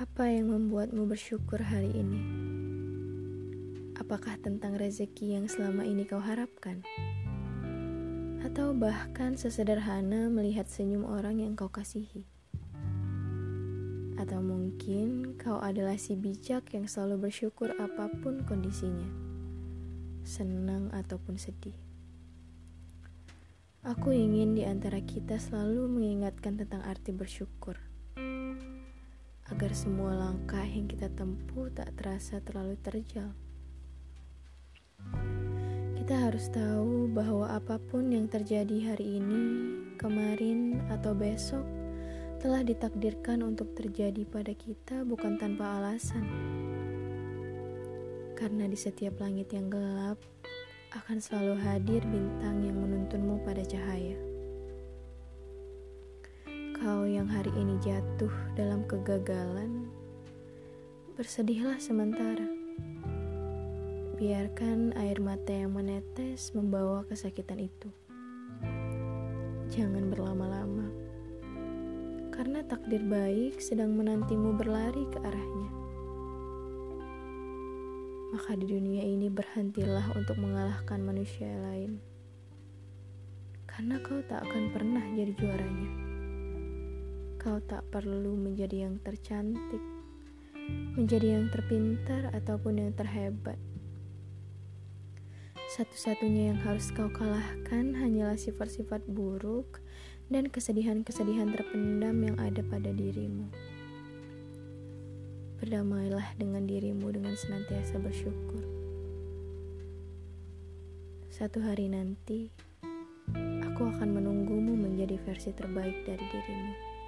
Apa yang membuatmu bersyukur hari ini? Apakah tentang rezeki yang selama ini kau harapkan? Atau bahkan sesederhana melihat senyum orang yang kau kasihi? Atau mungkin kau adalah si bijak yang selalu bersyukur apa pun kondisinya, senang ataupun sedih. Aku ingin di antara kita selalu mengingatkan tentang arti bersyukur, agar semua langkah yang kita tempuh tak terasa terlalu terjal. Kita harus tahu bahwa apa pun yang terjadi hari ini, kemarin, atau besok telah ditakdirkan untuk terjadi pada kita bukan tanpa alasan. Karena di setiap langit yang gelap, akan selalu hadir bintang yang menuntunmu pada cahaya. Hari ini jatuh dalam kegagalan, bersedihlah sementara. Biarkan air mata yang menetes membawa kesakitan itu. Jangan berlama-lama, karena takdir baik sedang menantimu berlari ke arahnya maka di dunia ini berhentilah untuk mengalahkan manusia lain. Karena kau tak akan pernah jadi juaranya. Kau tak perlu menjadi yang tercantik, menjadi yang terpintar, ataupun yang terhebat. Satu-satunya yang harus kau kalahkan hanyalah sifat-sifat buruk dan kesedihan-kesedihan terpendam yang ada pada dirimu. Berdamailah dengan dirimu dengan senantiasa bersyukur. Satu hari nanti, aku akan menunggumu menjadi versi terbaik dari dirimu.